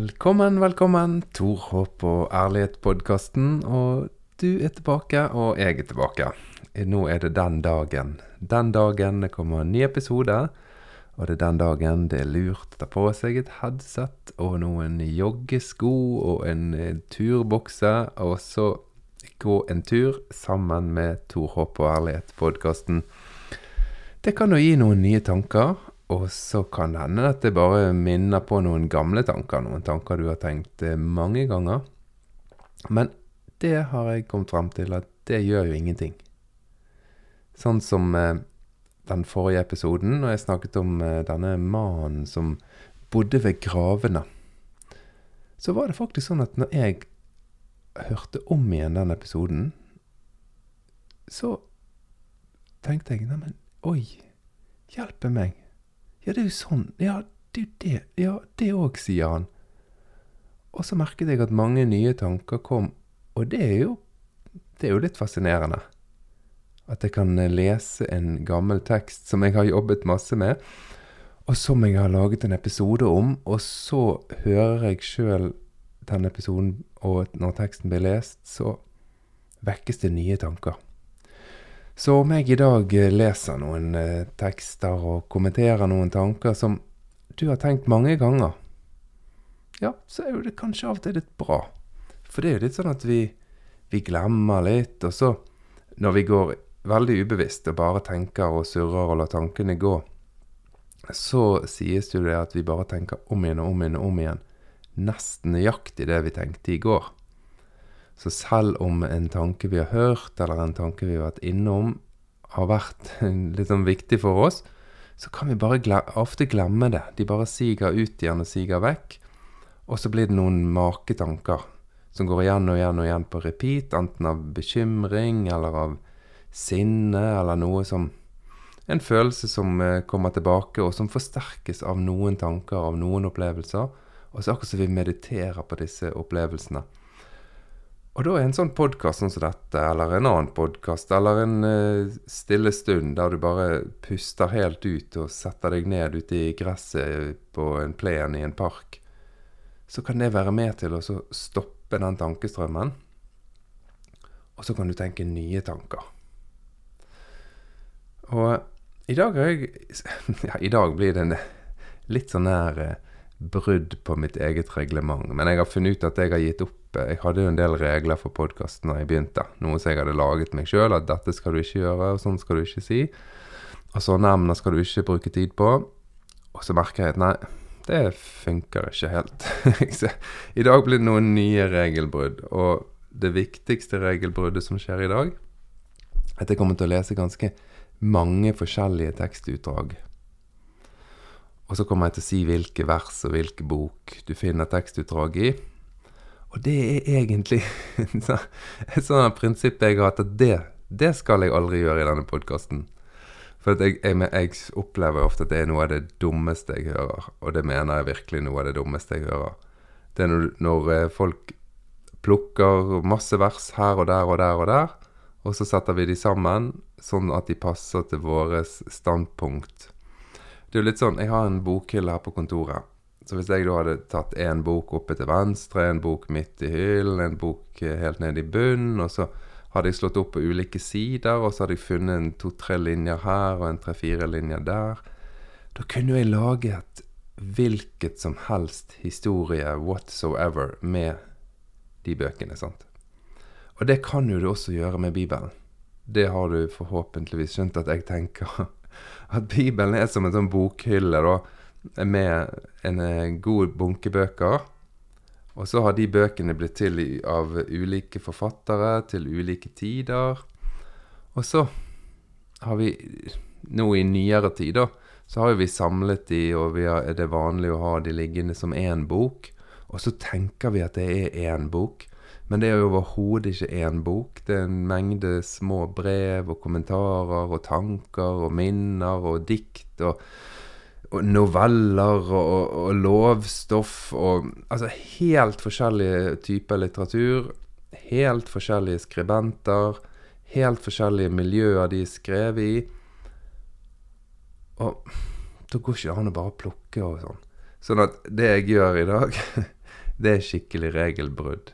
Velkommen, velkommen. Tor Håp og Ærlighet-podkasten. Og du er tilbake, og jeg er tilbake. Nå er det den dagen. Den dagen det kommer en ny episode. Og det er den dagen det er lurt å ta på seg et headset og noen joggesko og en eh, turbokse, og så gå en tur sammen med Tor Håp og Ærlighet-podkasten. Det kan jo gi noen nye tanker, og så kan det hende at det bare minner på noen gamle tanker. Noen tanker du har tenkt eh, mange ganger. Men det har jeg kommet frem til at det gjør jo ingenting. Sånn som eh, den forrige episoden, når jeg snakket om eh, denne mannen som bodde ved gravene. Så var det faktisk sånn at når jeg hørte om igjen den episoden, så tenkte jeg Neimen, oi, hjelpe meg. Ja, det er jo sånn. Ja, det er jo det. Ja, det òg, sier han. Og så merket jeg at mange nye tanker kom, og det er jo, det er jo litt fascinerende. At jeg kan lese en gammel tekst som jeg har jobbet masse med, og som jeg har laget en episode om, og så hører jeg sjøl den episoden, og når teksten blir lest, så vekkes det nye tanker. Så om jeg i dag eh, leser noen eh, tekster og kommenterer noen tanker som du har tenkt mange ganger, ja, så er jo det kanskje av og til litt bra. For det er jo litt sånn at vi, vi glemmer litt, og så, når vi går veldig ubevisst og bare tenker og surrer og lar tankene gå, så sies jo det at vi bare tenker om igjen og om igjen og om igjen. Nesten nøyaktig det vi tenkte i går. Så selv om en tanke vi har hørt, eller en tanke vi har vært innom, har vært litt sånn viktig for oss, så kan vi bare glemme, ofte glemme det. De bare siger ut igjen og siger vekk. Og så blir det noen maketanker som går igjen og igjen og igjen på repeat, enten av bekymring eller av sinne eller noe som En følelse som eh, kommer tilbake, og som forsterkes av noen tanker, av noen opplevelser. Og så akkurat som vi mediterer på disse opplevelsene. Og da er en sånn podkast sånn som dette, eller en annen podkast, eller en uh, stille stund der du bare puster helt ut og setter deg ned ute i gresset på en plen i en park, så kan det være med til å stoppe den tankestrømmen. Og så kan du tenke nye tanker. Og i dag har jeg Ja, i dag blir det litt sånn her uh, brudd på mitt eget reglement. Men jeg har funnet ut at jeg har gitt opp jeg hadde jo en del regler for podkasten da jeg begynte. Noe som jeg hadde laget meg sjøl, at dette skal du ikke gjøre, og sånn skal du ikke si. Og sånne emner skal du ikke bruke tid på. Og så merker jeg at nei, det funker ikke helt. I dag blir det noen nye regelbrudd. Og det viktigste regelbruddet som skjer i dag, er at jeg kommer til å lese ganske mange forskjellige tekstutdrag. Og så kommer jeg til å si hvilke vers og hvilke bok du finner tekstutdrag i. Og det er egentlig et sånt prinsipp jeg har hatt, at det, det skal jeg aldri gjøre i denne podkasten. For jeg, jeg, jeg, opplever ofte at det er noe av det dummeste jeg hører. Og det mener jeg virkelig noe av det dummeste jeg hører. Det er når, når eh, folk plukker masse vers her og der og der og der, og så setter vi de sammen sånn at de passer til vårt standpunkt. Det er jo litt sånn Jeg har en bokhylle her på kontoret. Så hvis jeg da hadde tatt en bok oppe til venstre, en bok midt i hyllen, en bok eh, helt ned i bunnen, og så hadde jeg slått opp på ulike sider, og så hadde jeg funnet to-tre linjer her og en tre-fire linjer der, da kunne jeg laget hvilket som helst historie whatsoever med de bøkene. sant? Og det kan jo du også gjøre med Bibelen. Det har du forhåpentligvis skjønt at jeg tenker. At Bibelen er som en sånn bokhylle. da, med en eh, god bunke bøker. Og så har de bøkene blitt til av ulike forfattere til ulike tider. Og så har vi nå i nyere tid, da, så har vi samlet de, og har, er det vanlig å ha de liggende som én bok. Og så tenker vi at det er én bok, men det er jo overhodet ikke én bok. Det er en mengde små brev og kommentarer og tanker og minner og dikt og og noveller og, og, lovstoff og Altså helt forskjellige typer litteratur. Helt forskjellige skribenter. Helt forskjellige miljøer de er skrevet i. Og da går ikke an å bare plukke og sånn. Sånn at det jeg gjør i dag, Det er skikkelig regelbrudd.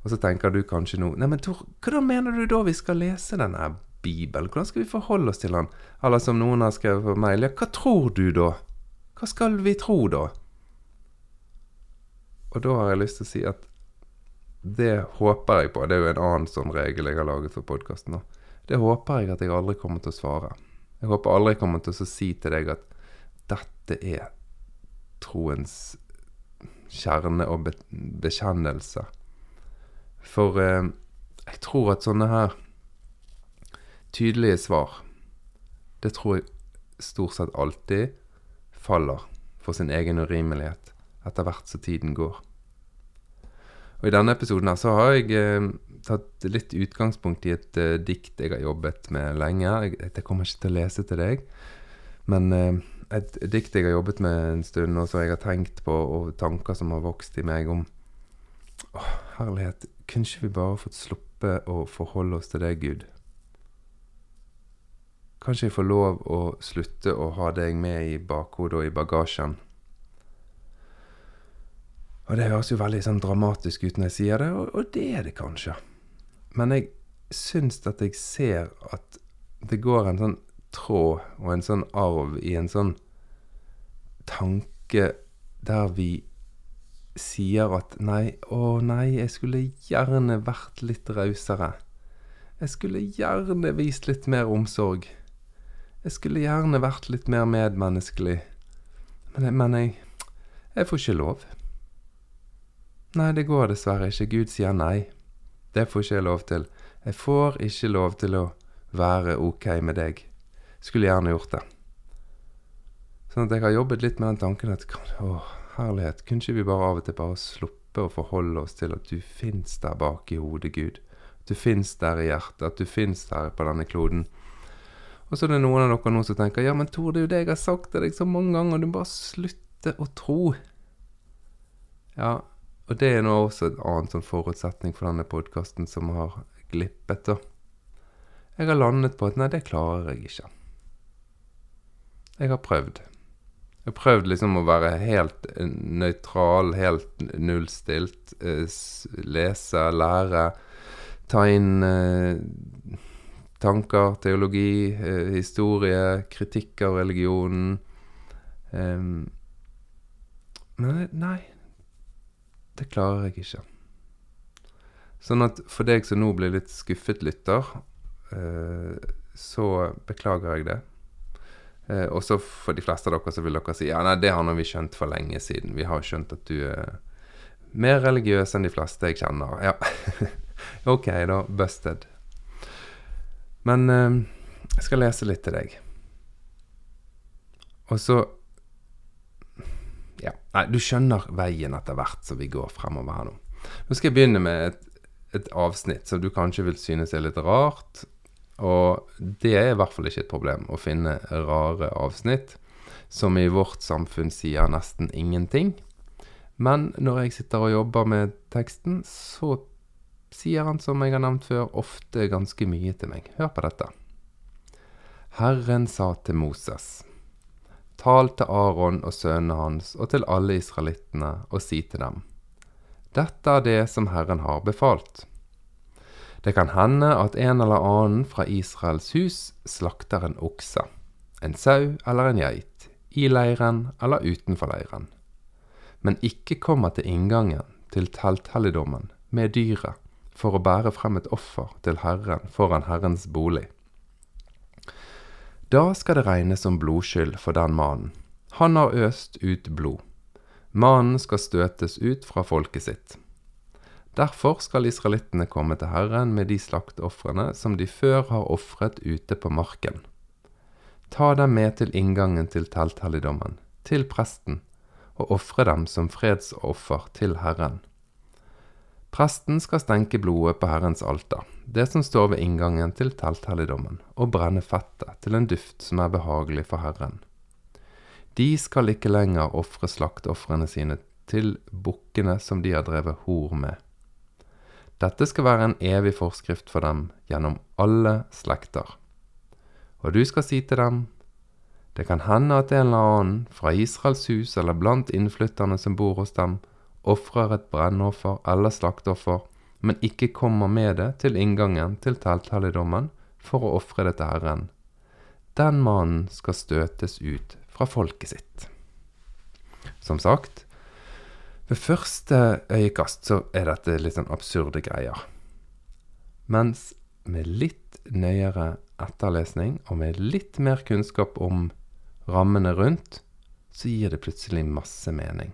Og så tenker du kanskje nå Nei, men Tor, hvordan mener du da vi skal lese denne Bibelen? Hvordan skal vi forholde oss til den? Eller som noen har skrevet på mail, ja, hva tror du da? Hva skal vi tro da? Og da har jeg lyst til å si at det håper jeg på. Det er jo en annen sånn regel jeg har laget for podkasten. Det håper jeg at jeg aldri kommer til å svare. Jeg håper aldri jeg kommer til å si til deg at dette er troens kjerne og be bekjennelse. For eh, jeg tror at sånne her tydelige svar, det tror jeg stort sett alltid faller for sin egen urimelighet etter hvert som tiden går. Og I denne episoden her så har jeg eh, tatt litt utgangspunkt i et eh, dikt jeg har jobbet med lenge. Jeg, jeg, kommer ikke til å lese til deg, men eh, et, dikt jeg har jobbet med en stund, og som jeg har tenkt på, og tanker som har vokst i meg om Å, herlighet, kunne ikke vi bare fått sluppe å forholde oss til deg, Gud? Kanskje jeg får lov å slutte å ha deg med i bakhodet og i bagasjen? Og det høres jo veldig sånn dramatisk ut når jeg sier det, og, og det er det kanskje. Men jeg syns at jeg ser at det går en sånn tråd og en sånn arv i en sånn tanke der vi sier at nei, å nei, jeg skulle gjerne vært litt rausere. Jeg skulle gjerne vist litt mer omsorg. Jeg skulle gjerne vært litt mer medmenneskelig. Men, men jeg, jeg får ikke lov. Nei, det går dessverre ikke. Gud sier nei. Det får ikke jeg lov til. Jeg får ikke lov til å være ok med deg. Skulle gjerne gjort det. Sånn at jeg har jobbet litt med den tanken at å, herlighet, kunne ikke vi bare av og til bare sluppe å forholde oss til at du fins der bak i hodet, Gud. At du fins der i hjertet, at du fins der på denne kloden. Og så er det noen av dere nå som tenker ja, men Tor, det er jo det jeg har sagt til deg så mange ganger, og du bare slutter å tro. Ja, og det er nå også en annen sånn forutsetning for denne podkasten som har glippet, da. Jeg har landet på at nei, det klarer jeg ikke. Jeg har prøvd. Jeg har prøvd liksom å være helt nøytral, helt nullstilt. Eh, lese, lære. Ta inn eh, tanker, teologi, eh, historie, kritikk av religionen. Eh, men nei, det klarer jeg ikke. Sånn at for deg som nå blir litt skuffet lytter, eh, så beklager jeg det. Eh, og så for de fleste av dere så vil dere si ja, nei, det har vi skjønt for lenge siden. Vi har skjønt at du er mer religiøs enn de fleste jeg kjenner. Ja, ok, da. Busted. Men eh, jeg skal lese litt til deg. Og så ja. Nei, du skjønner veien etter hvert som vi går fremover her nå. Nå skal jeg begynne med et, et avsnitt som du kanskje vil synes er litt rart. Og det er i hvert fall ikke et problem å finne rare avsnitt som i vårt samfunn sier nesten ingenting. Men når jeg sitter og jobber med teksten, så sier han, som jeg har nevnt før, ofte ganske mye til meg. Hør på dette. Herren sa til Moses Tal til Aron og sønnene hans og til alle israelittene, og si til dem:" Dette er det som Herren har befalt. Det kan hende at en eller annen fra Israels hus slakter en okse, en sau eller en geit, i leiren eller utenfor leiren, men ikke kommer til inngangen til telthelligdommen med dyret for å bære frem et offer til Herren foran Herrens bolig. Da skal det regnes som blodskyld for den mannen. Han har øst ut blod. Mannen skal støtes ut fra folket sitt. Derfor skal israelittene komme til Herren med de slakteofrene som de før har ofret ute på marken. Ta dem med til inngangen til telthelligdommen, til presten, og ofre dem som fredsoffer til Herren. Presten skal stenke blodet på Herrens alter, det som står ved inngangen til telthelligdommen, og brenne fettet til en duft som er behagelig for Herren. De skal ikke lenger ofre slakteofrene sine til bukkene som de har drevet hor med. Dette skal være en evig forskrift for dem gjennom alle slekter. Og du skal si til dem, det kan hende at en eller annen fra Israels hus eller blant innflytterne som bor hos dem, ofrer et brennoffer eller slakteoffer, men ikke kommer med det til inngangen til telthelligdommen for å ofre det til Herren, den mannen skal støtes ut fra folket sitt. Som sagt, ved første øyekast så er dette litt sånn absurde greier. Mens med litt nøyere etterlesning og med litt mer kunnskap om rammene rundt, så gir det plutselig masse mening.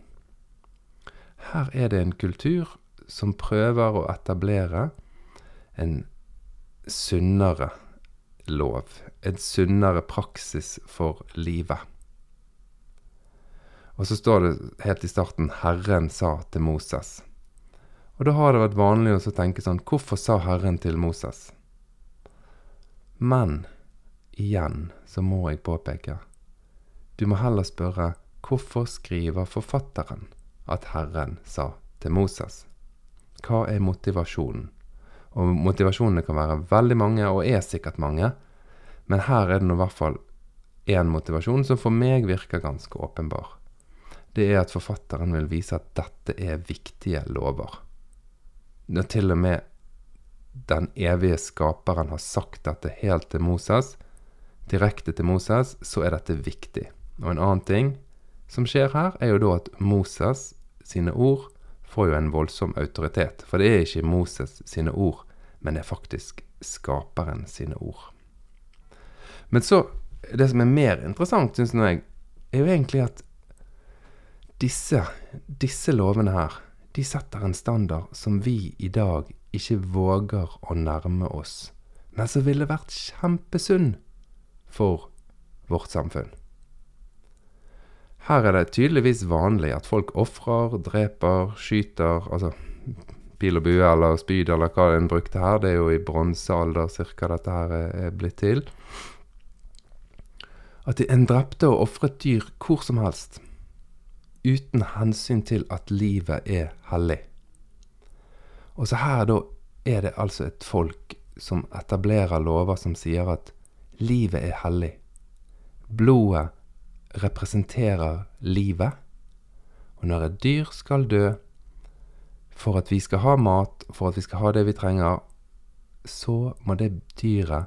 Her er det en kultur som prøver å etablere en sunnere lov. En sunnere praksis for livet. Og så står det helt i starten 'Herren sa til Moses'. Og da har det vært vanlig å tenke sånn Hvorfor sa Herren til Moses? Men igjen så må jeg påpeke du må heller spørre hvorfor skriver forfatteren at Herren sa til Moses? Hva er motivasjonen? Og motivasjonene kan være veldig mange, og er sikkert mange, men her er det nå i hvert fall én motivasjon som for meg virker ganske åpenbar. Det er at forfatteren vil vise at dette er viktige lover. Når til og med den evige skaperen har sagt dette helt til Moses, direkte til Moses, så er dette viktig. Og en annen ting som skjer her, er jo da at Moses sine ord får jo en voldsom autoritet. For det er ikke Moses sine ord, men det er faktisk skaperen sine ord. Men så Det som er mer interessant, syns jeg, er jo egentlig at disse, disse lovene her, de setter en standard som vi i dag ikke våger å nærme oss, men som ville vært kjempesunn for vårt samfunn. Her er det tydeligvis vanlig at folk ofrer, dreper, skyter Altså pil og bue eller spyd eller hva en brukte her. Det er jo i bronsealder cirka dette her er blitt til. At en drepte og ofret dyr hvor som helst. Uten hensyn til at livet er hellig. Og så her da er det altså et folk som etablerer lover som sier at livet er hellig. Blodet representerer livet. Og når et dyr skal dø, for at vi skal ha mat, for at vi skal ha det vi trenger, så må det dyret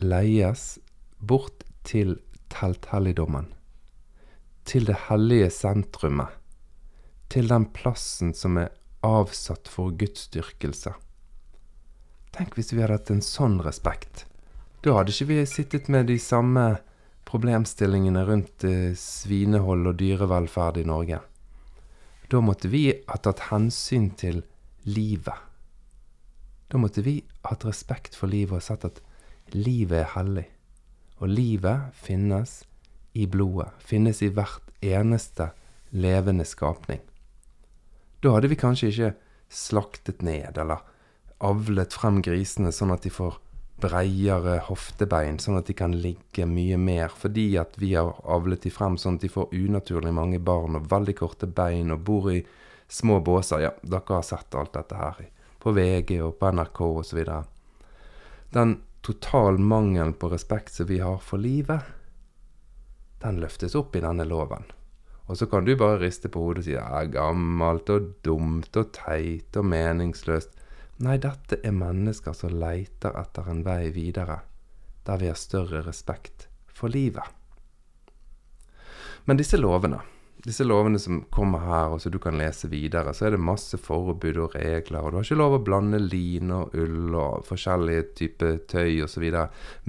leies bort til telthelligdommen. Til det hellige sentrumet. Til den plassen som er avsatt for gudsdyrkelse. Tenk hvis vi hadde hatt en sånn respekt. Da hadde ikke vi sittet med de samme problemstillingene rundt eh, svinehold og dyrevelferd i Norge. Da måtte vi ha tatt hensyn til livet. Da måtte vi hatt respekt for livet og sett at livet er hellig. Og livet finnes i blodet, finnes i hvert eneste levende skapning. Da hadde vi kanskje ikke slaktet ned eller avlet frem grisene sånn at de får breiere hoftebein, sånn at de kan ligge mye mer. Fordi at vi har avlet de frem sånn at de får unaturlig mange barn og veldig korte bein og bor i små båser. Ja, dere har sett alt dette her på VG og på NRK osv. Den total mangelen på respekt som vi har for livet, den løftes opp i denne loven. Og så kan du bare riste på hodet og si det er gammelt og dumt og teit og meningsløst. Nei, dette er mennesker som leiter etter en vei videre, der vi har større respekt for livet. Men disse lovene, disse lovene som kommer her, og som du kan lese videre, så er det masse forbud og regler, og du har ikke lov å blande line og ull og forskjellige typer tøy osv.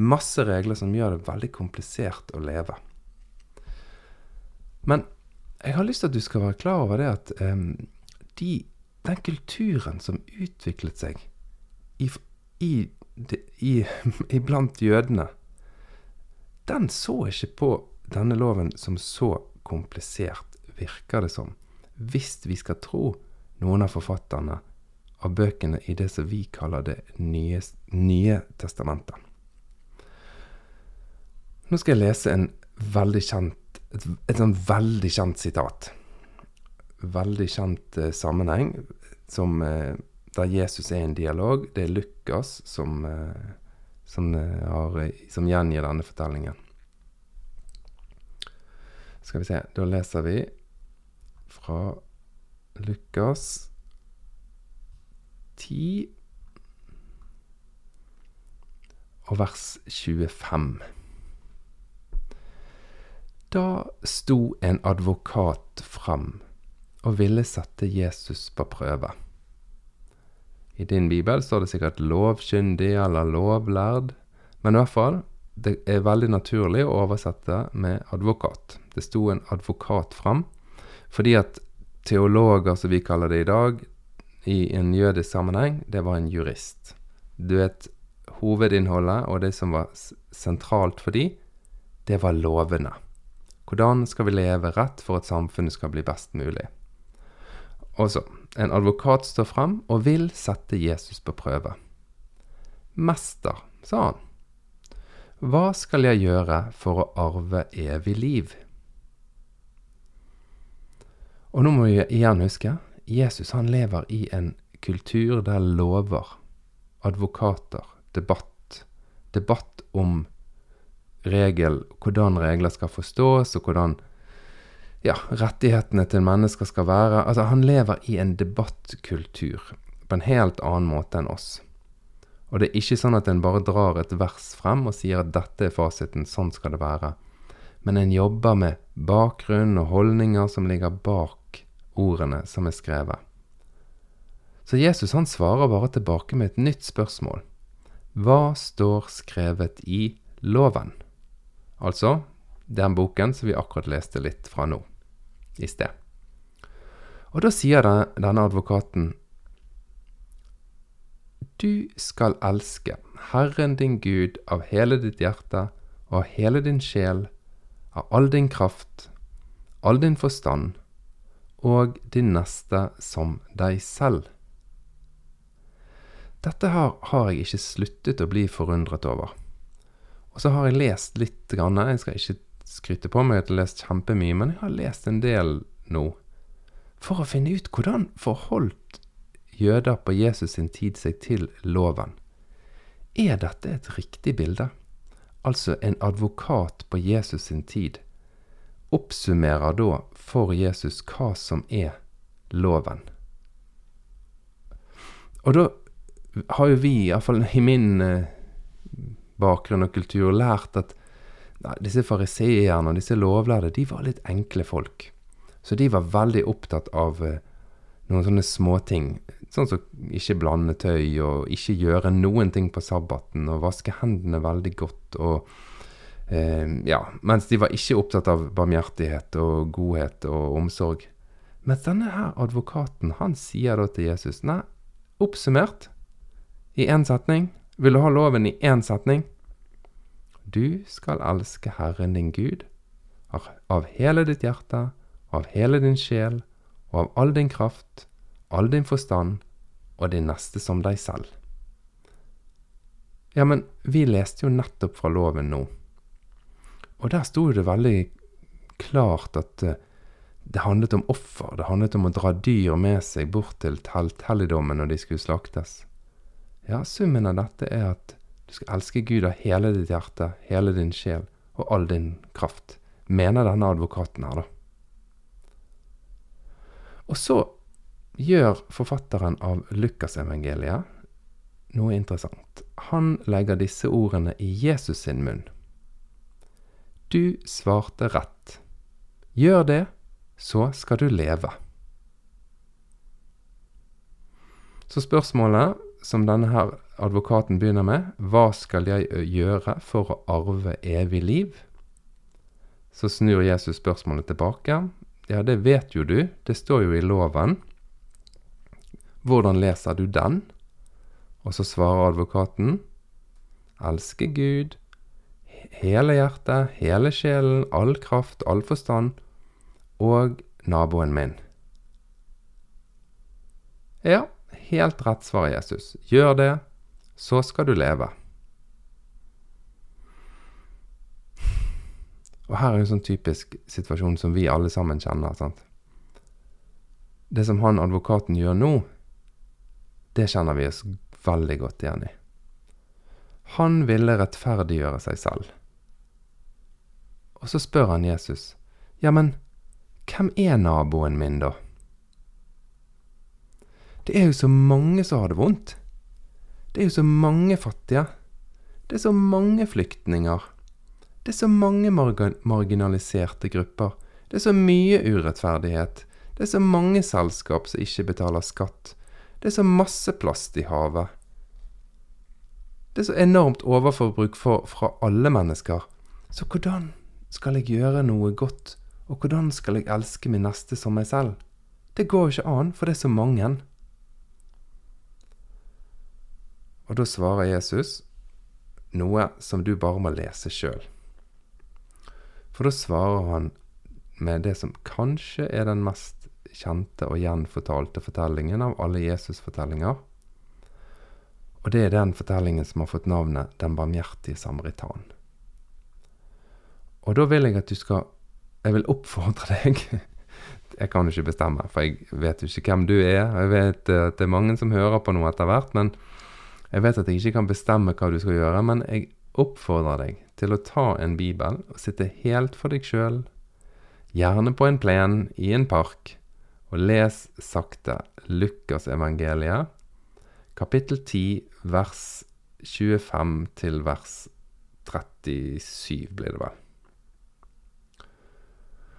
Masse regler som gjør det veldig komplisert å leve. Men jeg har lyst til at du skal være klar over det at um, de den kulturen som utviklet seg i, i, i, iblant jødene, den så ikke på denne loven som så komplisert, virker det som, hvis vi skal tro noen av forfatterne av bøkene i det som vi kaller Det nye, nye testamentet. Nå skal jeg lese en veldig kjent, et, et sånn veldig kjent sitat veldig kjent eh, sammenheng som, eh, der Jesus er i en dialog. Det er Lukas som, eh, som, har, som gjengir denne fortellingen. Skal vi se Da leser vi fra Lukas 10 og vers 25. Da sto en advokat fram og ville sette Jesus på prøve. I din bibel står det sikkert 'lovkyndig' eller 'lovlærd', men i hvert fall, det er veldig naturlig å oversette med 'advokat'. Det sto en advokat fram, fordi at teologer, som vi kaller det i dag, i en jødisk sammenheng, det var en jurist. Du vet, hovedinnholdet og det som var sentralt for de, det var lovene. Hvordan skal vi leve rett for at samfunnet skal bli best mulig? Og så, en advokat står fram og vil sette Jesus på prøve. Mester, sa han, hva skal jeg gjøre for å arve evig liv? Og nå må vi igjen huske, Jesus han lever i en kultur der lover, advokater, debatt, debatt om regel, hvordan regler skal forstås, og hvordan ja, rettighetene til mennesker skal være. Altså, han lever i en debattkultur på en helt annen måte enn oss. Og det er ikke sånn at en bare drar et vers frem og sier at dette er fasiten, sånn skal det være. Men en jobber med bakgrunn og holdninger som ligger bak ordene som er skrevet. Så Jesus han svarer bare tilbake med et nytt spørsmål. Hva står skrevet i loven? Altså den boken som vi akkurat leste litt fra nå i sted. Og da sier denne advokaten Du skal elske Herren din Gud av hele ditt hjerte og av hele din sjel, av all din kraft, all din forstand og din neste som deg selv. Dette her har jeg ikke sluttet å bli forundret over. Og så har jeg lest litt, Grann. jeg skal ikke skryte på meg at jeg har lest kjempemye, men jeg har lest en del nå for å finne ut hvordan forholdt jøder på Jesus sin tid seg til loven. Er dette et riktig bilde? Altså en advokat på Jesus sin tid oppsummerer da for Jesus hva som er loven. Og da har jo vi, iallfall i min eh, bakgrunn og kultur, lært at Nei, disse fariseerne og disse lovlærde, de var litt enkle folk. Så de var veldig opptatt av eh, noen sånne småting. Sånn som ikke blande tøy, og ikke gjøre noen ting på sabbaten, og vaske hendene veldig godt, og eh, Ja. Mens de var ikke opptatt av barmhjertighet og godhet og omsorg. Mens denne her advokaten, han sier da til Jesus Nei, oppsummert i én setning. Vil du ha loven i én setning? Du skal elske Herren din Gud av hele ditt hjerte, av hele din sjel og av all din kraft, all din forstand og din neste som deg selv. Ja, men vi leste jo nettopp fra loven nå, og der sto det veldig klart at uh, det handlet om offer, det handlet om å dra dyr med seg bort til telthelligdommen når de skulle slaktes. Ja, summen av dette er at du skal elske Gud av hele ditt hjerte, hele din sjel og all din kraft, mener denne advokaten her, da. Og så gjør forfatteren av Lukasevangeliet noe interessant. Han legger disse ordene i Jesus sin munn. Du svarte rett. Gjør det, så skal du leve. Så spørsmålet som denne her advokaten begynner med, hva skal jeg gjøre for å arve evig liv? Så snur Jesus spørsmålet tilbake. Ja, det vet jo du, det står jo i loven. Hvordan leser du den? Og så svarer advokaten, elske Gud, hele hjertet, hele sjelen, all kraft, all forstand, og naboen min. Ja, helt rett, svarer Jesus. Gjør det, så skal du leve. Og her er jo sånn typisk situasjon som vi alle sammen kjenner. sant? Det som han advokaten gjør nå, det kjenner vi oss veldig godt igjen i. Han ville rettferdiggjøre seg selv. Og så spør han Jesus, ja, men hvem er naboen min, da? Det er jo så mange som har det vondt. Det er jo så mange fattige. Det er så mange flyktninger. Det er så mange marginaliserte grupper. Det er så mye urettferdighet. Det er så mange selskap som ikke betaler skatt. Det er så masse plast i havet. Det er så enormt overforbruk for, fra alle mennesker. Så hvordan skal jeg gjøre noe godt, og hvordan skal jeg elske min neste som meg selv? Det går jo ikke an, for det er så mange. Og da svarer Jesus noe som du bare må lese sjøl. For da svarer han med det som kanskje er den mest kjente og gjenfortalte fortellingen av alle Jesus-fortellinger. Og det er den fortellingen som har fått navnet Den barmhjertige samaritan. Og da vil jeg at du skal Jeg vil oppfordre deg Jeg kan jo ikke bestemme, for jeg vet jo ikke hvem du er. Jeg vet at det er mange som hører på noe etter hvert, men jeg vet at jeg ikke kan bestemme hva du skal gjøre, men jeg oppfordrer deg til å ta en bibel og sitte helt for deg sjøl, gjerne på en plen i en park, og les sakte Lukasevangeliet, kapittel 10, vers 25 til vers 37, blir det vel.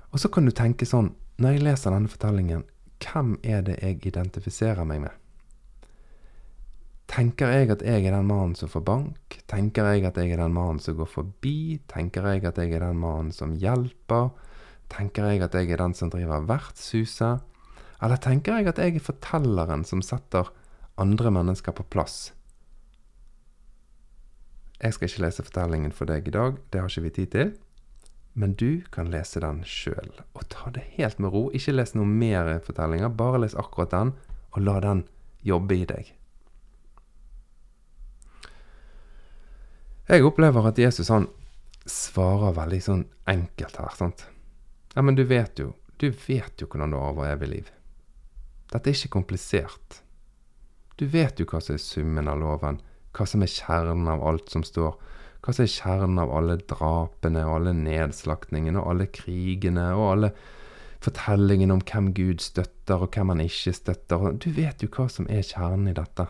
Og så kan du tenke sånn, når jeg leser denne fortellingen, hvem er det jeg identifiserer meg med? Tenker jeg at jeg er den mannen som får bank? Tenker jeg at jeg er den mannen som går forbi? Tenker jeg at jeg er den mannen som hjelper? Tenker jeg at jeg er den som driver vertshuset? Eller tenker jeg at jeg er fortelleren som setter andre mennesker på plass? Jeg skal ikke lese fortellingen for deg i dag, det har ikke vi tid til. Men du kan lese den sjøl, og ta det helt med ro. Ikke les noe mer fortellinger, bare les akkurat den, og la den jobbe i deg. Jeg opplever at Jesus han svarer veldig sånn enkelt her, sant. Ja, men du vet jo, du vet jo hvordan du arver evig liv. Dette er ikke komplisert. Du vet jo hva som er summen av loven, hva som er kjernen av alt som står, hva som er kjernen av alle drapene og alle nedslaktningene og alle krigene og alle fortellingene om hvem Gud støtter og hvem han ikke støtter. Du vet jo hva som er kjernen i dette.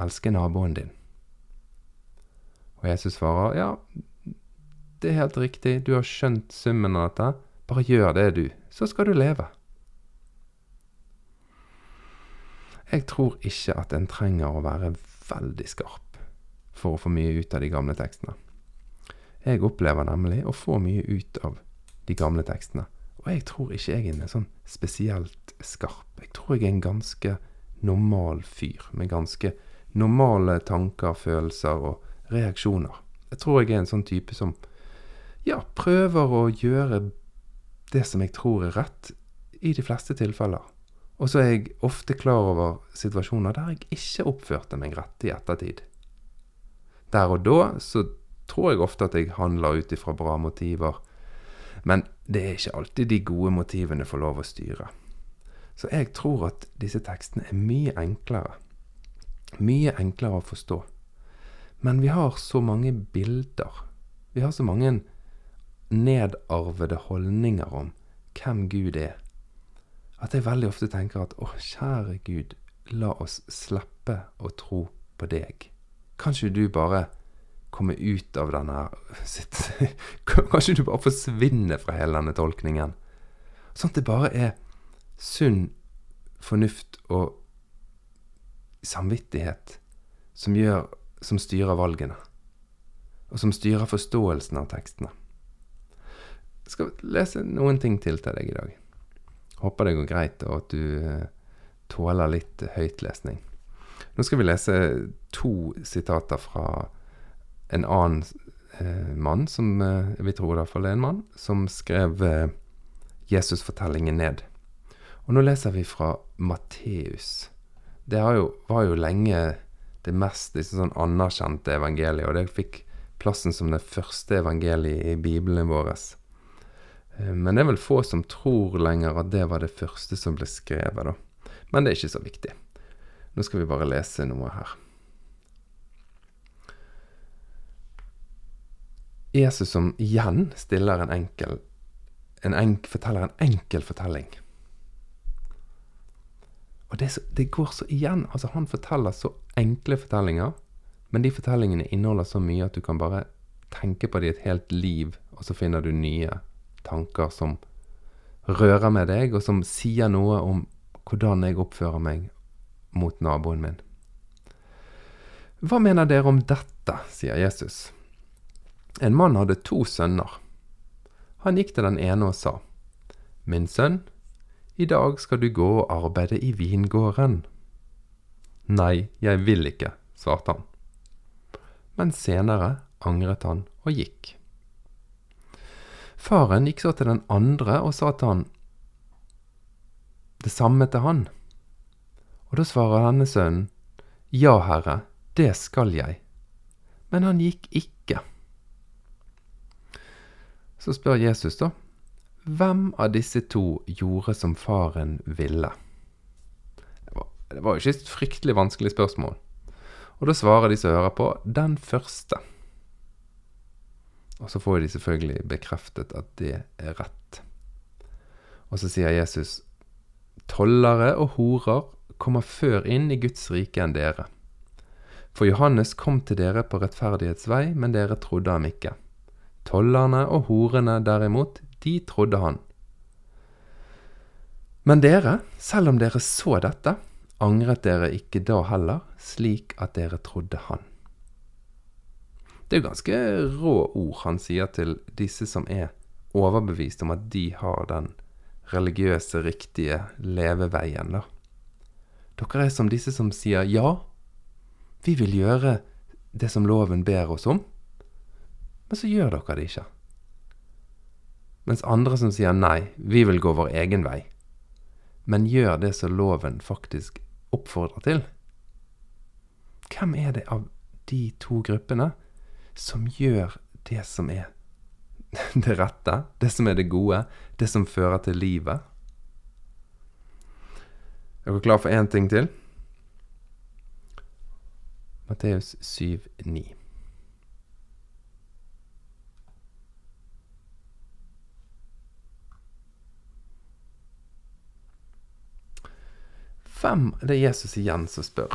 Elske naboen din. Og Jesus svarer ja, det er helt riktig, du har skjønt summen av dette. Bare gjør det, du, så skal du leve. Jeg tror ikke at en trenger å være veldig skarp for å få mye ut av de gamle tekstene. Jeg opplever nemlig å få mye ut av de gamle tekstene. Og jeg tror ikke jeg er en sånn spesielt skarp. Jeg tror jeg er en ganske normal fyr med ganske normale tanker, følelser og reaksjoner. Jeg tror jeg er en sånn type som ja, prøver å gjøre det som jeg tror er rett, i de fleste tilfeller. Og så er jeg ofte klar over situasjoner der jeg ikke oppførte meg rett i ettertid. Der og da så tror jeg ofte at jeg handler ut ifra bra motiver, men det er ikke alltid de gode motivene får lov å styre. Så jeg tror at disse tekstene er mye enklere. Mye enklere å forstå. Men vi har så mange bilder. Vi har så mange nedarvede holdninger om hvem Gud er, at jeg veldig ofte tenker at å, kjære Gud, la oss slippe å tro på deg. Kan ikke du bare komme ut av denne sitt, Kan ikke du bare forsvinne fra hele denne tolkningen? Sånn at det bare er sunn fornuft og samvittighet som gjør som styrer valgene, og som styrer forståelsen av tekstene. Jeg skal lese noen ting til til deg i dag. Håper det går greit, og at du eh, tåler litt høytlesning. Nå skal vi lese to sitater fra en annen eh, mann, som eh, vi tror det er en mann, som skrev eh, Jesus-fortellingen ned. Og nå leser vi fra Matteus. Det jo, var jo lenge det mest liksom, sånn anerkjente evangeliet, og det fikk plassen som det første evangeliet i Bibelen vår. Eh, men det er vel få som tror lenger at det var det første som ble skrevet, da. Men det er ikke så viktig. Nå skal vi bare lese noe her. Jesus som igjen stiller en enkel en enk, forteller en enkel fortelling. Og det, så, det, går så igjen. Altså, han forteller så enkle fortellinger, men de fortellingene inneholder så mye at du kan bare tenke på det i et helt liv, og så finner du nye tanker som rører med deg, og som sier noe om hvordan jeg oppfører meg mot naboen min. Hva mener dere om dette, sier Jesus. En mann hadde to sønner. Han gikk til den ene og sa, Min sønn, i dag skal du gå og arbeide i vingården. Nei, jeg vil ikke, svarte han. Men senere angret han og gikk. Faren gikk så til den andre og sa til han det samme til han. Og da svarer denne sønnen, Ja, herre, det skal jeg. Men han gikk ikke. Så spør Jesus, da, hvem av disse to gjorde som faren ville? Det var, jo ikke et fryktelig vanskelig spørsmål. Og da svarer de som hører på, den første. Og så får de selvfølgelig bekreftet at det er rett. Og så sier Jesus, tollere og horer kommer før inn i Guds rike enn dere. For Johannes kom til dere på rettferdighetsvei, men dere trodde ham ikke. Tollerne og horene derimot, de trodde han. Men dere, selv om dere så dette, angret dere ikke da heller, slik at dere trodde han. Det er jo ganske rå ord han sier til disse som er overbevist om at de har den religiøse, riktige leveveien, da. Dere er som disse som sier ja, vi vil gjøre det som loven ber oss om, men så gjør dere det ikke mens andre som sier nei, vi vil gå vår egen vei, men gjør det som loven faktisk oppfordrer til. Hvem er det av de to gruppene som gjør det som er det rette, det som er det gode, det som fører til livet? Er dere klar for én ting til? Matteus 7, Hvem Det er Jesus igjen som spør.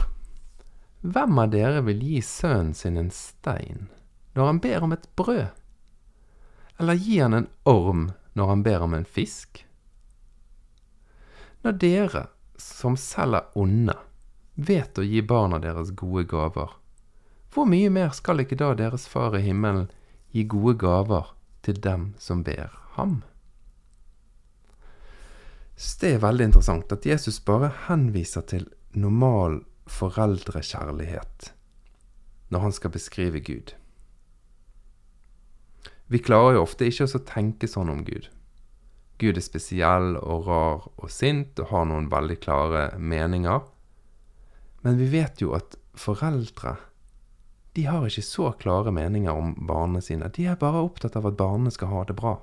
Hvem av dere vil gi sønnen sin en stein når han ber om et brød? Eller gi han en orm når han ber om en fisk? Når dere, som selv er onde, vet å gi barna deres gode gaver, hvor mye mer skal ikke da deres Far i himmelen gi gode gaver til dem som ber ham? Det er veldig interessant at Jesus bare henviser til normal foreldrekjærlighet når han skal beskrive Gud. Vi klarer jo ofte ikke å tenke sånn om Gud. Gud er spesiell og rar og sint og har noen veldig klare meninger. Men vi vet jo at foreldre de har ikke så klare meninger om barna sine. De er bare opptatt av at barnet skal ha det bra.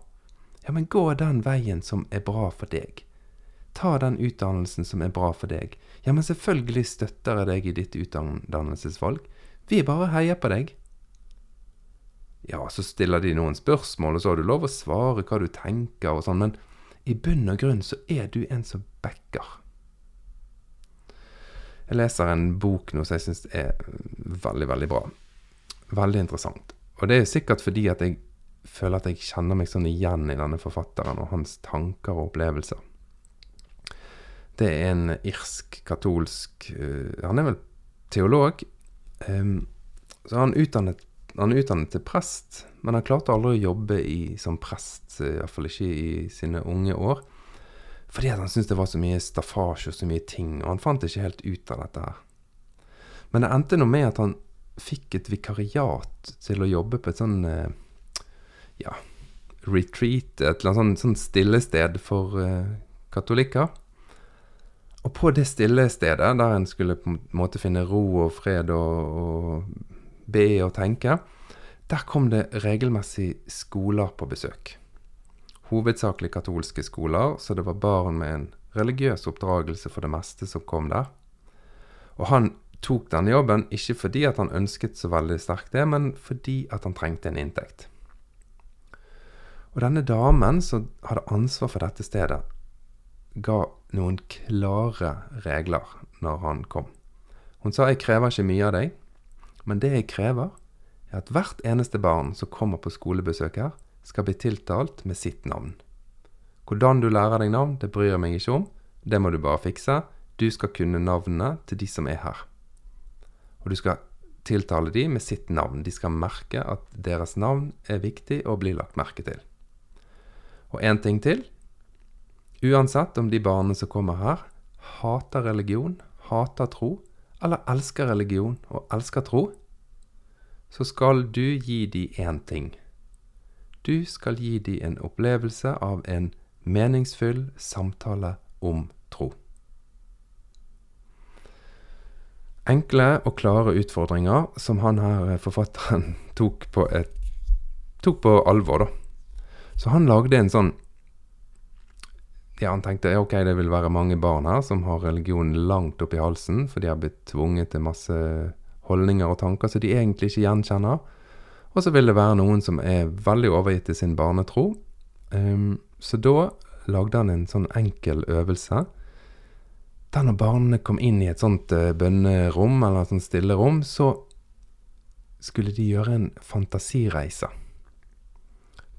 Ja, men gå den veien som er bra for deg. Ta den utdannelsen som er bra for deg. Ja, men selvfølgelig støtter jeg deg i ditt utdannelsesvalg. Vi bare heier på deg. Ja, så stiller de noen spørsmål, og så har du lov å svare hva du tenker og sånn, men i bunn og grunn så er du en som backer. Jeg leser en bok nå som jeg syns er veldig, veldig bra. Veldig interessant. Og det er sikkert fordi at jeg føler at jeg kjenner meg sånn igjen i denne forfatteren og hans tanker og opplevelser. Det er en irsk-katolsk uh, Han er vel teolog. Um, så han utdannet, han er utdannet til prest, men han klarte aldri å jobbe i, som prest, uh, iallfall ikke i sine unge år. Fordi han syntes det var så mye staffasje og så mye ting, og han fant ikke helt ut av dette her. Men det endte nå med at han fikk et vikariat til å jobbe på et sånn uh, ja, retreat, et eller annet sånn, sånn stillested for uh, katolikker. Og på det stille stedet, der en skulle på en måte finne ro og fred og, og be og tenke, der kom det regelmessig skoler på besøk. Hovedsakelig katolske skoler, så det var barn med en religiøs oppdragelse for det meste som kom der. Og han tok denne jobben ikke fordi at han ønsket så veldig sterkt det, men fordi at han trengte en inntekt. Og denne damen som hadde ansvar for dette stedet, ga noen klare regler når han kom. Hun sa 'jeg krever ikke mye av deg', men det jeg krever, er at hvert eneste barn som kommer på skolebesøk her, skal bli tiltalt med sitt navn. Hvordan du lærer deg navn, det bryr jeg meg ikke om. Det må du bare fikse. Du skal kunne navnene til de som er her. Og du skal tiltale de med sitt navn. De skal merke at deres navn er viktig og blir lagt merke til. Og én ting til. Uansett om de barna som kommer her, hater religion, hater tro, eller elsker religion og elsker tro, så skal du gi de én ting. Du skal gi de en opplevelse av en meningsfull samtale om tro. Enkle og klare utfordringer som han her, forfatteren, tok på, et, tok på alvor, da. Så han lagde en sånn Ja, han tenkte ok, det vil være mange barn her som har religion langt opp i halsen, for de har blitt tvunget til masse holdninger og tanker som de egentlig ikke gjenkjenner. Og så vil det være noen som er veldig overgitt til sin barnetro. Um, så da lagde han en sånn enkel øvelse. Der når barna kom inn i et sånt uh, bønnerom, eller et sånt stillerom, så skulle de gjøre en fantasireise.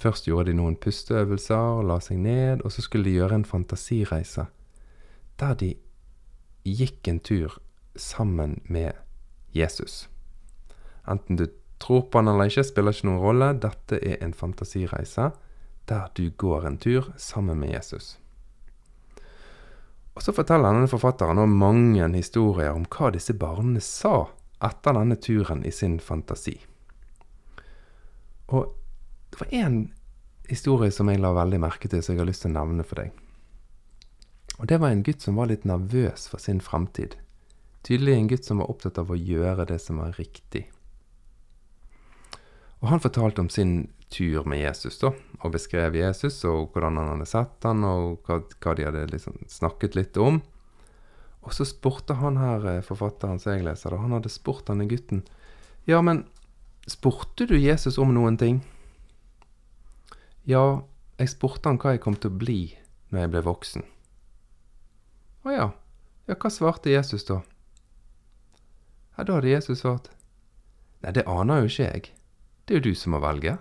Først gjorde de noen pusteøvelser og la seg ned, og så skulle de gjøre en fantasireise der de gikk en tur sammen med Jesus. Enten du tror på han eller ikke, spiller ikke noen rolle. Dette er en fantasireise der du går en tur sammen med Jesus. Og så forteller denne forfatteren om mange historier om hva disse barna sa etter denne turen i sin fantasi. Og det var én historie som jeg la veldig merke til, som jeg har lyst til å nevne for deg. Og det var en gutt som var litt nervøs for sin framtid. Tydelig en gutt som var opptatt av å gjøre det som var riktig. Og han fortalte om sin tur med Jesus, da, og beskrev Jesus og hvordan han hadde sett han, og hva, hva de hadde liksom snakket litt om. Og så spurte han her, eh, forfatteren som jeg leser, da, han hadde spurt denne gutten Ja, men spurte du Jesus om noen ting? Ja, jeg spurte han hva jeg kom til å bli når jeg ble voksen. Å ja. Ja, hva svarte Jesus da? Ja, da hadde Jesus svart. Nei, det aner jo ikke jeg. Det er jo du som må velge.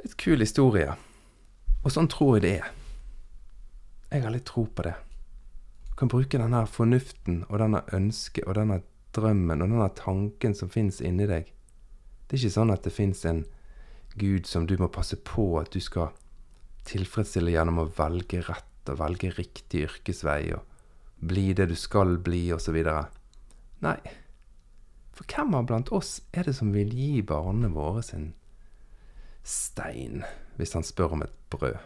Litt kul historie. Og sånn tror jeg det er. Jeg har litt tro på det. Du kan bruke denne fornuften og denne ønsket og denne drømmen og denne tanken som fins inni deg. Det er ikke sånn at det fins en Gud som du må passe på at du skal tilfredsstille gjennom å velge rett og velge riktig yrkesvei og bli det du skal bli, osv. Nei. For hvem av blant oss er det som vil gi barna våre sin stein hvis han spør om et brød?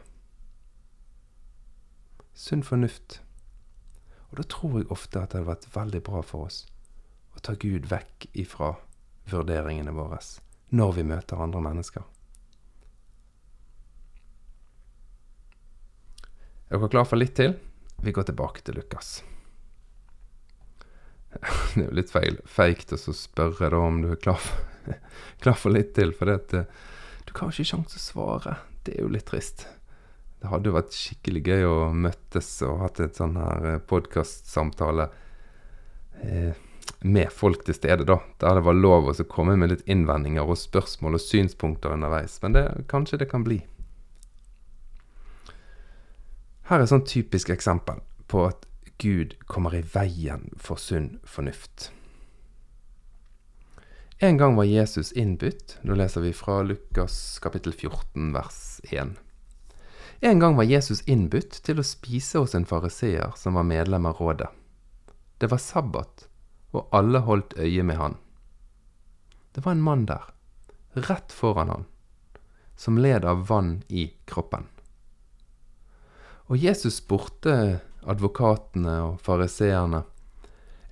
Sunn fornuft. Og da tror jeg ofte at det hadde vært veldig bra for oss å ta Gud vekk ifra vurderingene våre når vi møter andre mennesker. Er dere klar for litt til? Vi går tilbake til Lukas. Det er jo litt feil feigt å spørre da om du er klar for, klar for litt til, for det at eh, du har ikke sjanse å svare. Det er jo litt trist. Det hadde jo vært skikkelig gøy å møttes og hatt et sånn her eh, podkastsamtale eh, med folk til stede, da. Der det var lov å komme med litt innvendinger og spørsmål og synspunkter underveis. Men det, kanskje det kan bli. Her er et sånn typisk eksempel på at Gud kommer i veien for sunn fornuft. En gang var Jesus innbudt. Nå leser vi fra Lukas kapittel 14 vers 1. En gang var Jesus innbudt til å spise hos en fariseer som var medlem av rådet. Det var sabbat, og alle holdt øye med han. Det var en mann der, rett foran han, som led av vann i kroppen. Og Jesus spurte advokatene og fariseerne,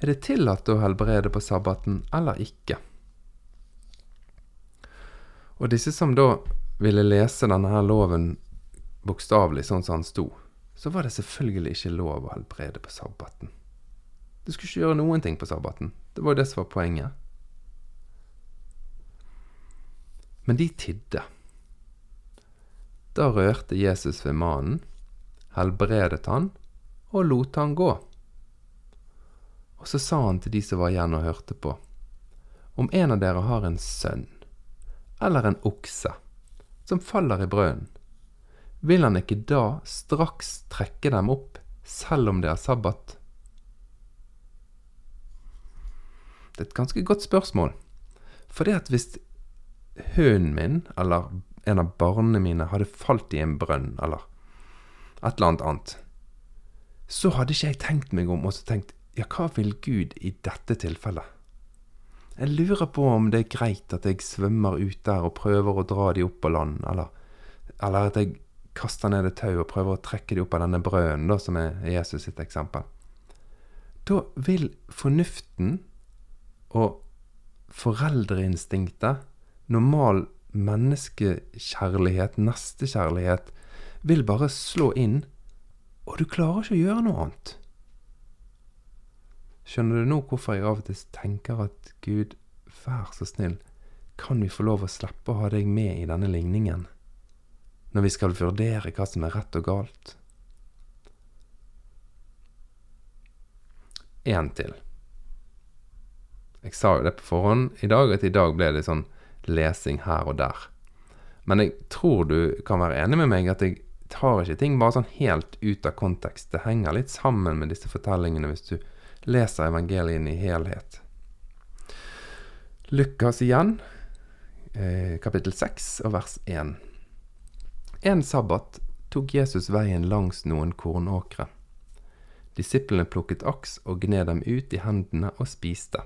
er det tillatt å helbrede på sabbaten eller ikke? Og disse som da ville lese denne her loven bokstavelig sånn som han sto, så var det selvfølgelig ikke lov å helbrede på sabbaten. Du skulle ikke gjøre noen ting på sabbaten. Det var jo det som var poenget. Men de tidde. Da rørte Jesus ved mannen helbredet han og lot han gå. Og så sa han til de som var igjen og hørte på, om en av dere har en sønn eller en okse som faller i brønnen, vil han ikke da straks trekke dem opp, selv om det er sabbat? Det er et ganske godt spørsmål. For det at hvis hunden min, eller en av barna mine, hadde falt i en brønn, eller et eller annet annet, så hadde ikke jeg tenkt meg om og så tenkt ja, hva vil Gud i dette tilfellet? Jeg lurer på om det er greit at jeg svømmer ut der og prøver å dra de opp på land, eller, eller at jeg kaster ned et tau og prøver å trekke de opp av denne brønnen, da, som er Jesus sitt eksempel. Da vil fornuften og foreldreinstinktet, normal menneskekjærlighet, nestekjærlighet, vil bare slå inn, og du klarer ikke å gjøre noe annet. Skjønner du nå hvorfor jeg av og til tenker at Gud, vær så snill, kan vi få lov å slippe å ha deg med i denne ligningen, når vi skal vurdere hva som er rett og galt? En til. Jeg sa jo det på forhånd i dag, at i dag ble det sånn lesing her og der. Men jeg tror du kan være enig med meg at jeg tar ikke ting bare sånn helt ut av kontekst. Det henger litt sammen med disse fortellingene hvis du leser evangelien i helhet. Lukas igjen, eh, kapittel 6 og vers 1. En sabbat tok Jesus veien langs noen kornåkre. Disiplene plukket aks og gned dem ut i hendene og spiste.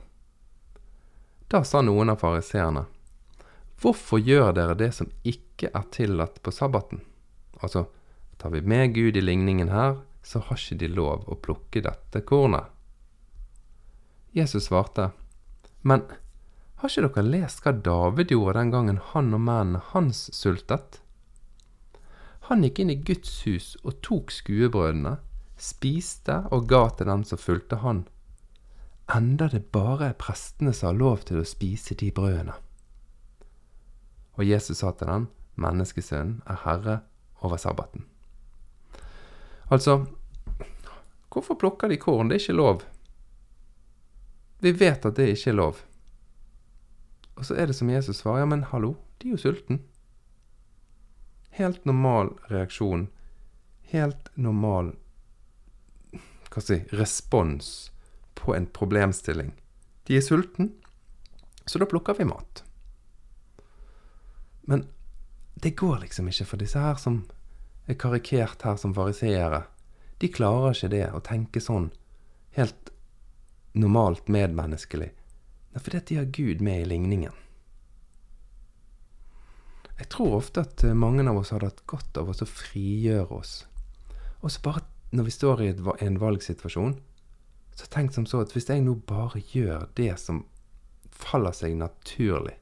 Da sa noen av fariseerne, Hvorfor gjør dere det som ikke er tillatt på sabbaten? Altså, tar vi med Gud i ligningen her, så har ikke de lov å plukke dette kornet. Jesus svarte, Men har ikke dere lest hva David gjorde den gangen han og mennene hans sultet? Han gikk inn i Guds hus og tok skuebrødene, spiste og ga til dem som fulgte han, enda det bare er prestene som har lov til å spise de brødene. Og Jesus sa til dem, menneskesønnen er herre over sabbaten. Altså, hvorfor plukker de korn? Det er ikke lov. Vi vet at det ikke er lov. Og så er det som Jesus svarer, ja, men hallo, de er jo sulten. Helt normal reaksjon. Helt normal hva si, respons på en problemstilling. De er sulten, så da plukker vi mat. Men det går liksom ikke for disse her som er karikert her som fariseere. De klarer ikke det, å tenke sånn helt normalt medmenneskelig. Det er fordi de har Gud med i ligningen. Jeg tror ofte at eh, mange av oss hadde hatt godt av oss å frigjøre oss. Og så bare når vi står i en valgsituasjon, så tenk som så at hvis jeg nå bare gjør det som faller seg naturlig,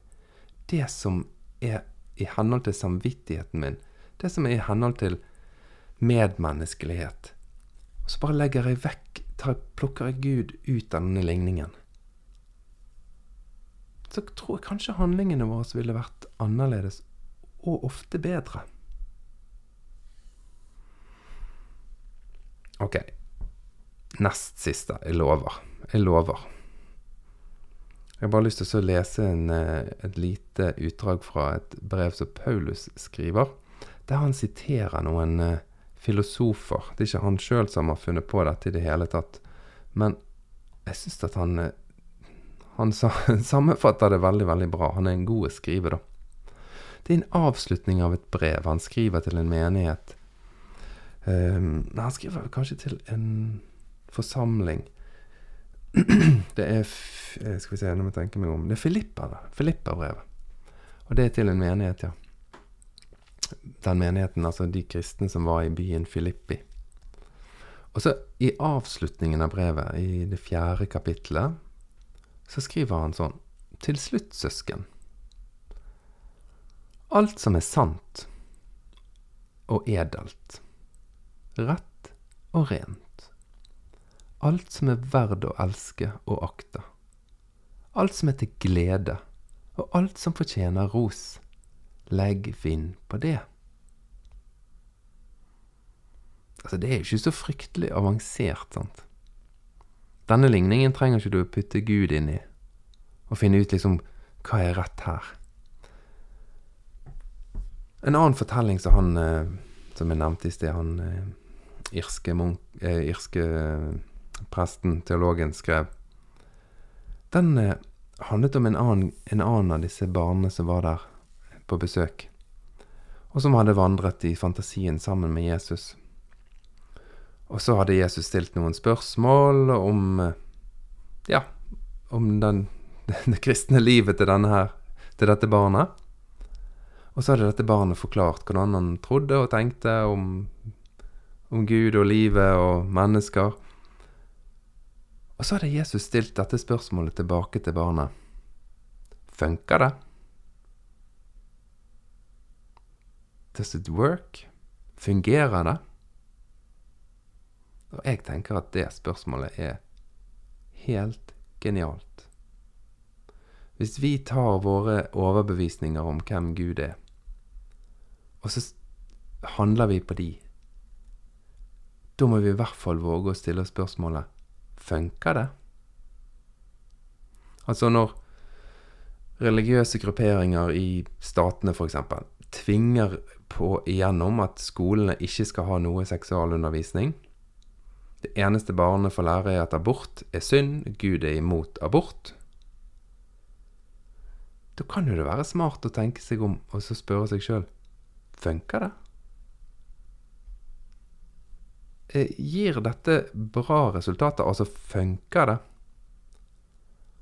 det som er i henhold til samvittigheten min, det som er i henhold til medmenneskelighet, og så bare legger jeg vekk tar, plukker jeg Gud ut av denne ligningen, så tror jeg kanskje handlingene våre ville vært annerledes, og ofte bedre. Ok. Nest siste. Jeg lover. Jeg lover. Jeg har bare lyst til å lese en, eh, et lite utdrag fra et brev som Paulus skriver, der han siterer noen eh, filosofer. Det er ikke han sjøl som har funnet på dette i det hele tatt. Men jeg syns at han eh, Han sammenfatter det veldig, veldig bra. Han er en god skriver, da. Det er en avslutning av et brev han skriver til en menighet. Um, han skriver kanskje til en forsamling. Det er eh, Skal vi se, nå må jeg tenke meg om. Det er. Filippa-brevet. Og det er til en menighet, ja den menigheten, altså de kristne som var i byen Filippi. Og så i avslutningen av brevet, i det fjerde kapittelet, så skriver han sånn Til slutt, søsken. Alt som er sant og edelt, rett og rent. Alt som er verd å elske og akte. Alt som er til glede, og alt som fortjener ros Legg vind på det. Altså, det er jo ikke så fryktelig avansert, sant. Denne ligningen trenger ikke du å putte Gud inn i, og finne ut liksom hva er rett her. En annen fortelling som han, eh, som jeg nevnte i sted, han eh, irske, munk, eh, irske presten, teologen, skrev, den handlet om en annen, en annen av disse barna som var der på besøk, og som hadde vandret i fantasien sammen med Jesus. Og så hadde Jesus stilt noen spørsmål om ja, om den, det kristne livet til, her, til dette barnet. Og så hadde dette barnet forklart hvordan han trodde og tenkte om, om Gud og livet og mennesker. Og så hadde Jesus stilt dette spørsmålet tilbake til barnet. Funker det? Does it work? Fungerer det? Og jeg tenker at det spørsmålet er helt genialt. Hvis vi tar våre overbevisninger om hvem Gud er, og så handler vi på de, da må vi i hvert fall våge å stille spørsmålet funker det? Altså når religiøse grupperinger i statene f.eks. tvinger på igjennom at skolene ikke skal ha noe seksualundervisning, det eneste barnet får lære, er at abort er synd, Gud er imot abort. Da kan jo det være smart å tenke seg om og så spørre seg sjøl funker det? Eh, gir dette bra resultater? Altså, funker det?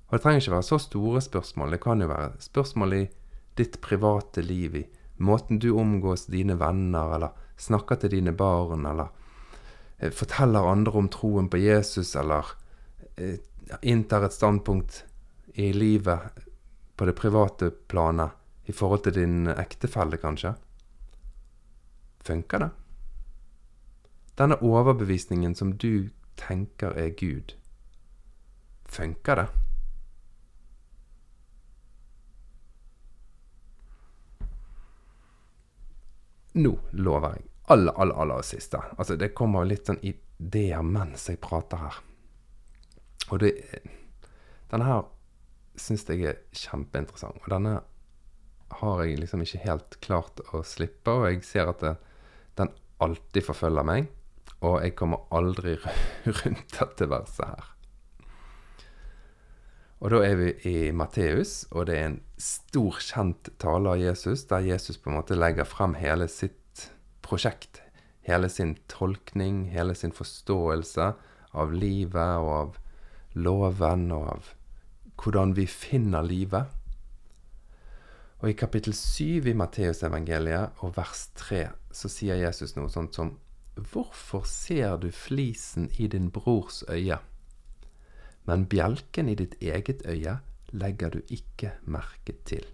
Og det trenger ikke være så store spørsmål. Det kan jo være spørsmål i ditt private liv, i måten du omgås dine venner, eller snakker til dine barn, eller Eh, forteller andre om troen på Jesus, eller eh, inntar et standpunkt i livet på det private planet i forhold til din ektefelle, kanskje? Funker det? Denne overbevisningen som du tenker er Gud, funker det? Nå lover jeg aller, aller, aller siste. Altså, det kommer litt sånn ideer mens jeg prater her. Og det Denne her syns jeg er kjempeinteressant. Og denne har jeg liksom ikke helt klart å slippe, og jeg ser at det, den alltid forfølger meg. Og jeg kommer aldri rundt dette verset her. Og da er vi i Matteus, og det er en stor, kjent tale av Jesus, der Jesus på en måte legger frem hele sitt prosjekt. Hele sin tolkning, hele sin forståelse av livet og av loven og av hvordan vi finner livet. Og i kapittel 7 i Matteusevangeliet og vers 3 så sier Jesus noe sånt som Hvorfor ser du flisen i din brors øye, men bjelken i ditt eget øye legger du ikke merke til?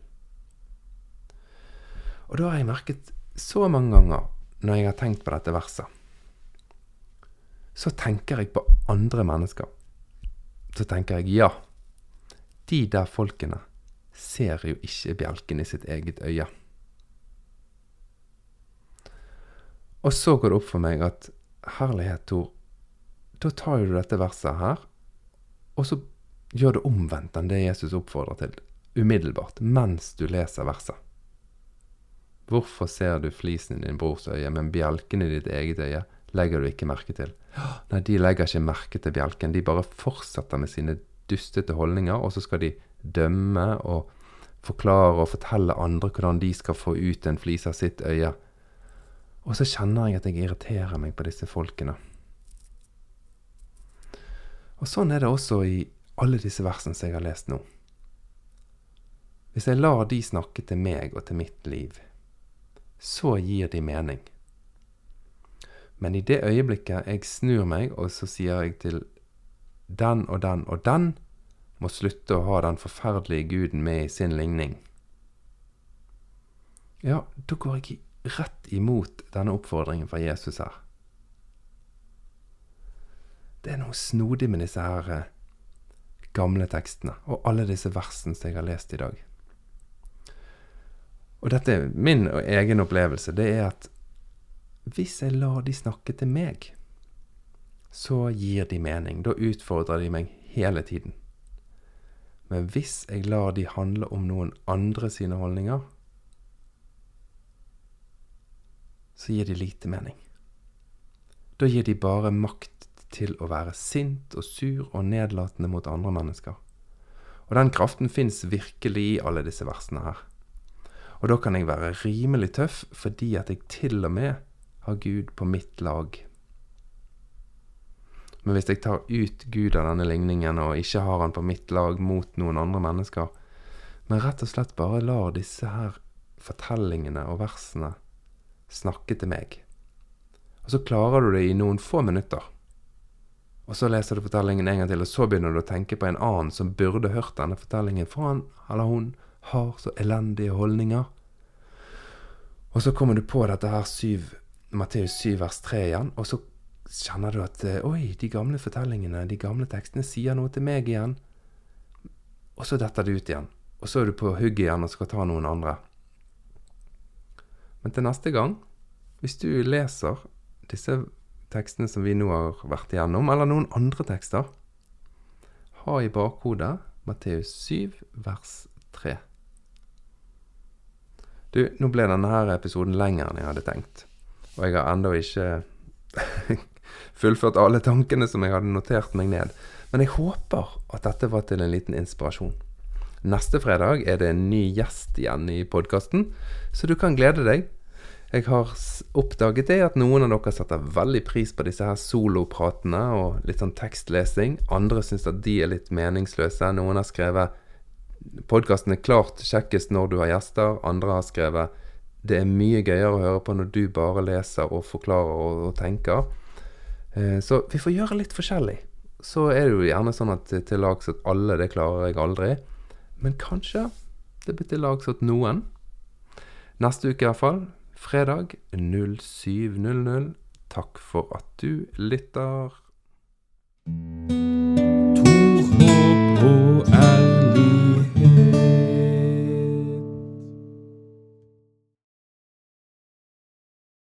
Og da har jeg merket så mange ganger når jeg har tenkt på dette verset, så tenker jeg på andre mennesker. Så tenker jeg ja, de der folkene ser jo ikke bjelken i sitt eget øye. Og så går det opp for meg at herlighet, Tor, da tar du dette verset her, og så gjør det omvendt enn det Jesus oppfordrer til, umiddelbart, mens du leser verset. Hvorfor ser du flisen i din brors øye, men bjelken i ditt eget øye legger du ikke merke til? Nei, de legger ikke merke til bjelken. De bare fortsetter med sine dustete holdninger, og så skal de dømme og forklare og fortelle andre hvordan de skal få ut en flis av sitt øye. Og så kjenner jeg at jeg irriterer meg på disse folkene. Og sånn er det også i alle disse versene som jeg har lest nå. Hvis jeg lar de snakke til meg og til mitt liv, så gir de mening. Men i det øyeblikket jeg snur meg, og så sier jeg til den og den og den må slutte å ha den forferdelige guden med i sin ligning, ja, da går jeg rett imot denne oppfordringen fra Jesus her. Det er noe snodig med disse her eh, gamle tekstene og alle disse versene som jeg har lest i dag. Og dette er min egen opplevelse. Det er at hvis jeg lar de snakke til meg, så gir de mening. Da utfordrer de meg hele tiden. Men hvis jeg lar de handle om noen andre sine holdninger, så gir de lite mening. Da gir de bare makt til å være sint og sur og nedlatende mot andre mennesker. Og den kraften fins virkelig i alle disse versene her. Og da kan jeg være rimelig tøff fordi at jeg til og med har Gud på mitt lag. Men hvis jeg tar ut Gud av denne ligningen og ikke har han på mitt lag mot noen andre mennesker, men rett og slett bare lar disse her fortellingene og versene snakke til meg, og så klarer du det i noen få minutter, og så leser du fortellingen en gang til, og så begynner du å tenke på en annen som burde hørt denne fortellingen, for han eller hun har så elendige holdninger. Og så kommer du på dette her 7, Matteus 7 vers 3 igjen, og så kjenner du at eh, Oi, de gamle fortellingene, de gamle tekstene sier noe til meg igjen. Og så detter det ut igjen. Og så er du på hugget igjen og skal ta noen andre. Men til neste gang, hvis du leser disse tekstene som vi nå har vært igjennom, eller noen andre tekster, ha i bakhodet Matteus 7, vers 3. Du, nå ble denne episoden lenger enn jeg hadde tenkt. Og jeg har ennå ikke fullført alle tankene som jeg hadde notert meg ned. Men jeg håper at dette var til en liten inspirasjon. Neste fredag er det en ny gjest igjen i podkasten, så du kan glede deg. Jeg har oppdaget det at noen av dere setter veldig pris på disse her solopratene og litt sånn tekstlesing. Andre syns at de er litt meningsløse. Noen har skrevet podkasten er klart kjekkest når du har gjester. Andre har skrevet det er mye gøyere å høre på når du bare leser og forklarer og, og tenker. Eh, så vi får gjøre litt forskjellig. Så er det jo gjerne sånn at til lags at alle, det klarer jeg aldri. Men kanskje det blir til lags at noen. Neste uke iallfall. Fredag 07.00. Takk for at du lytter.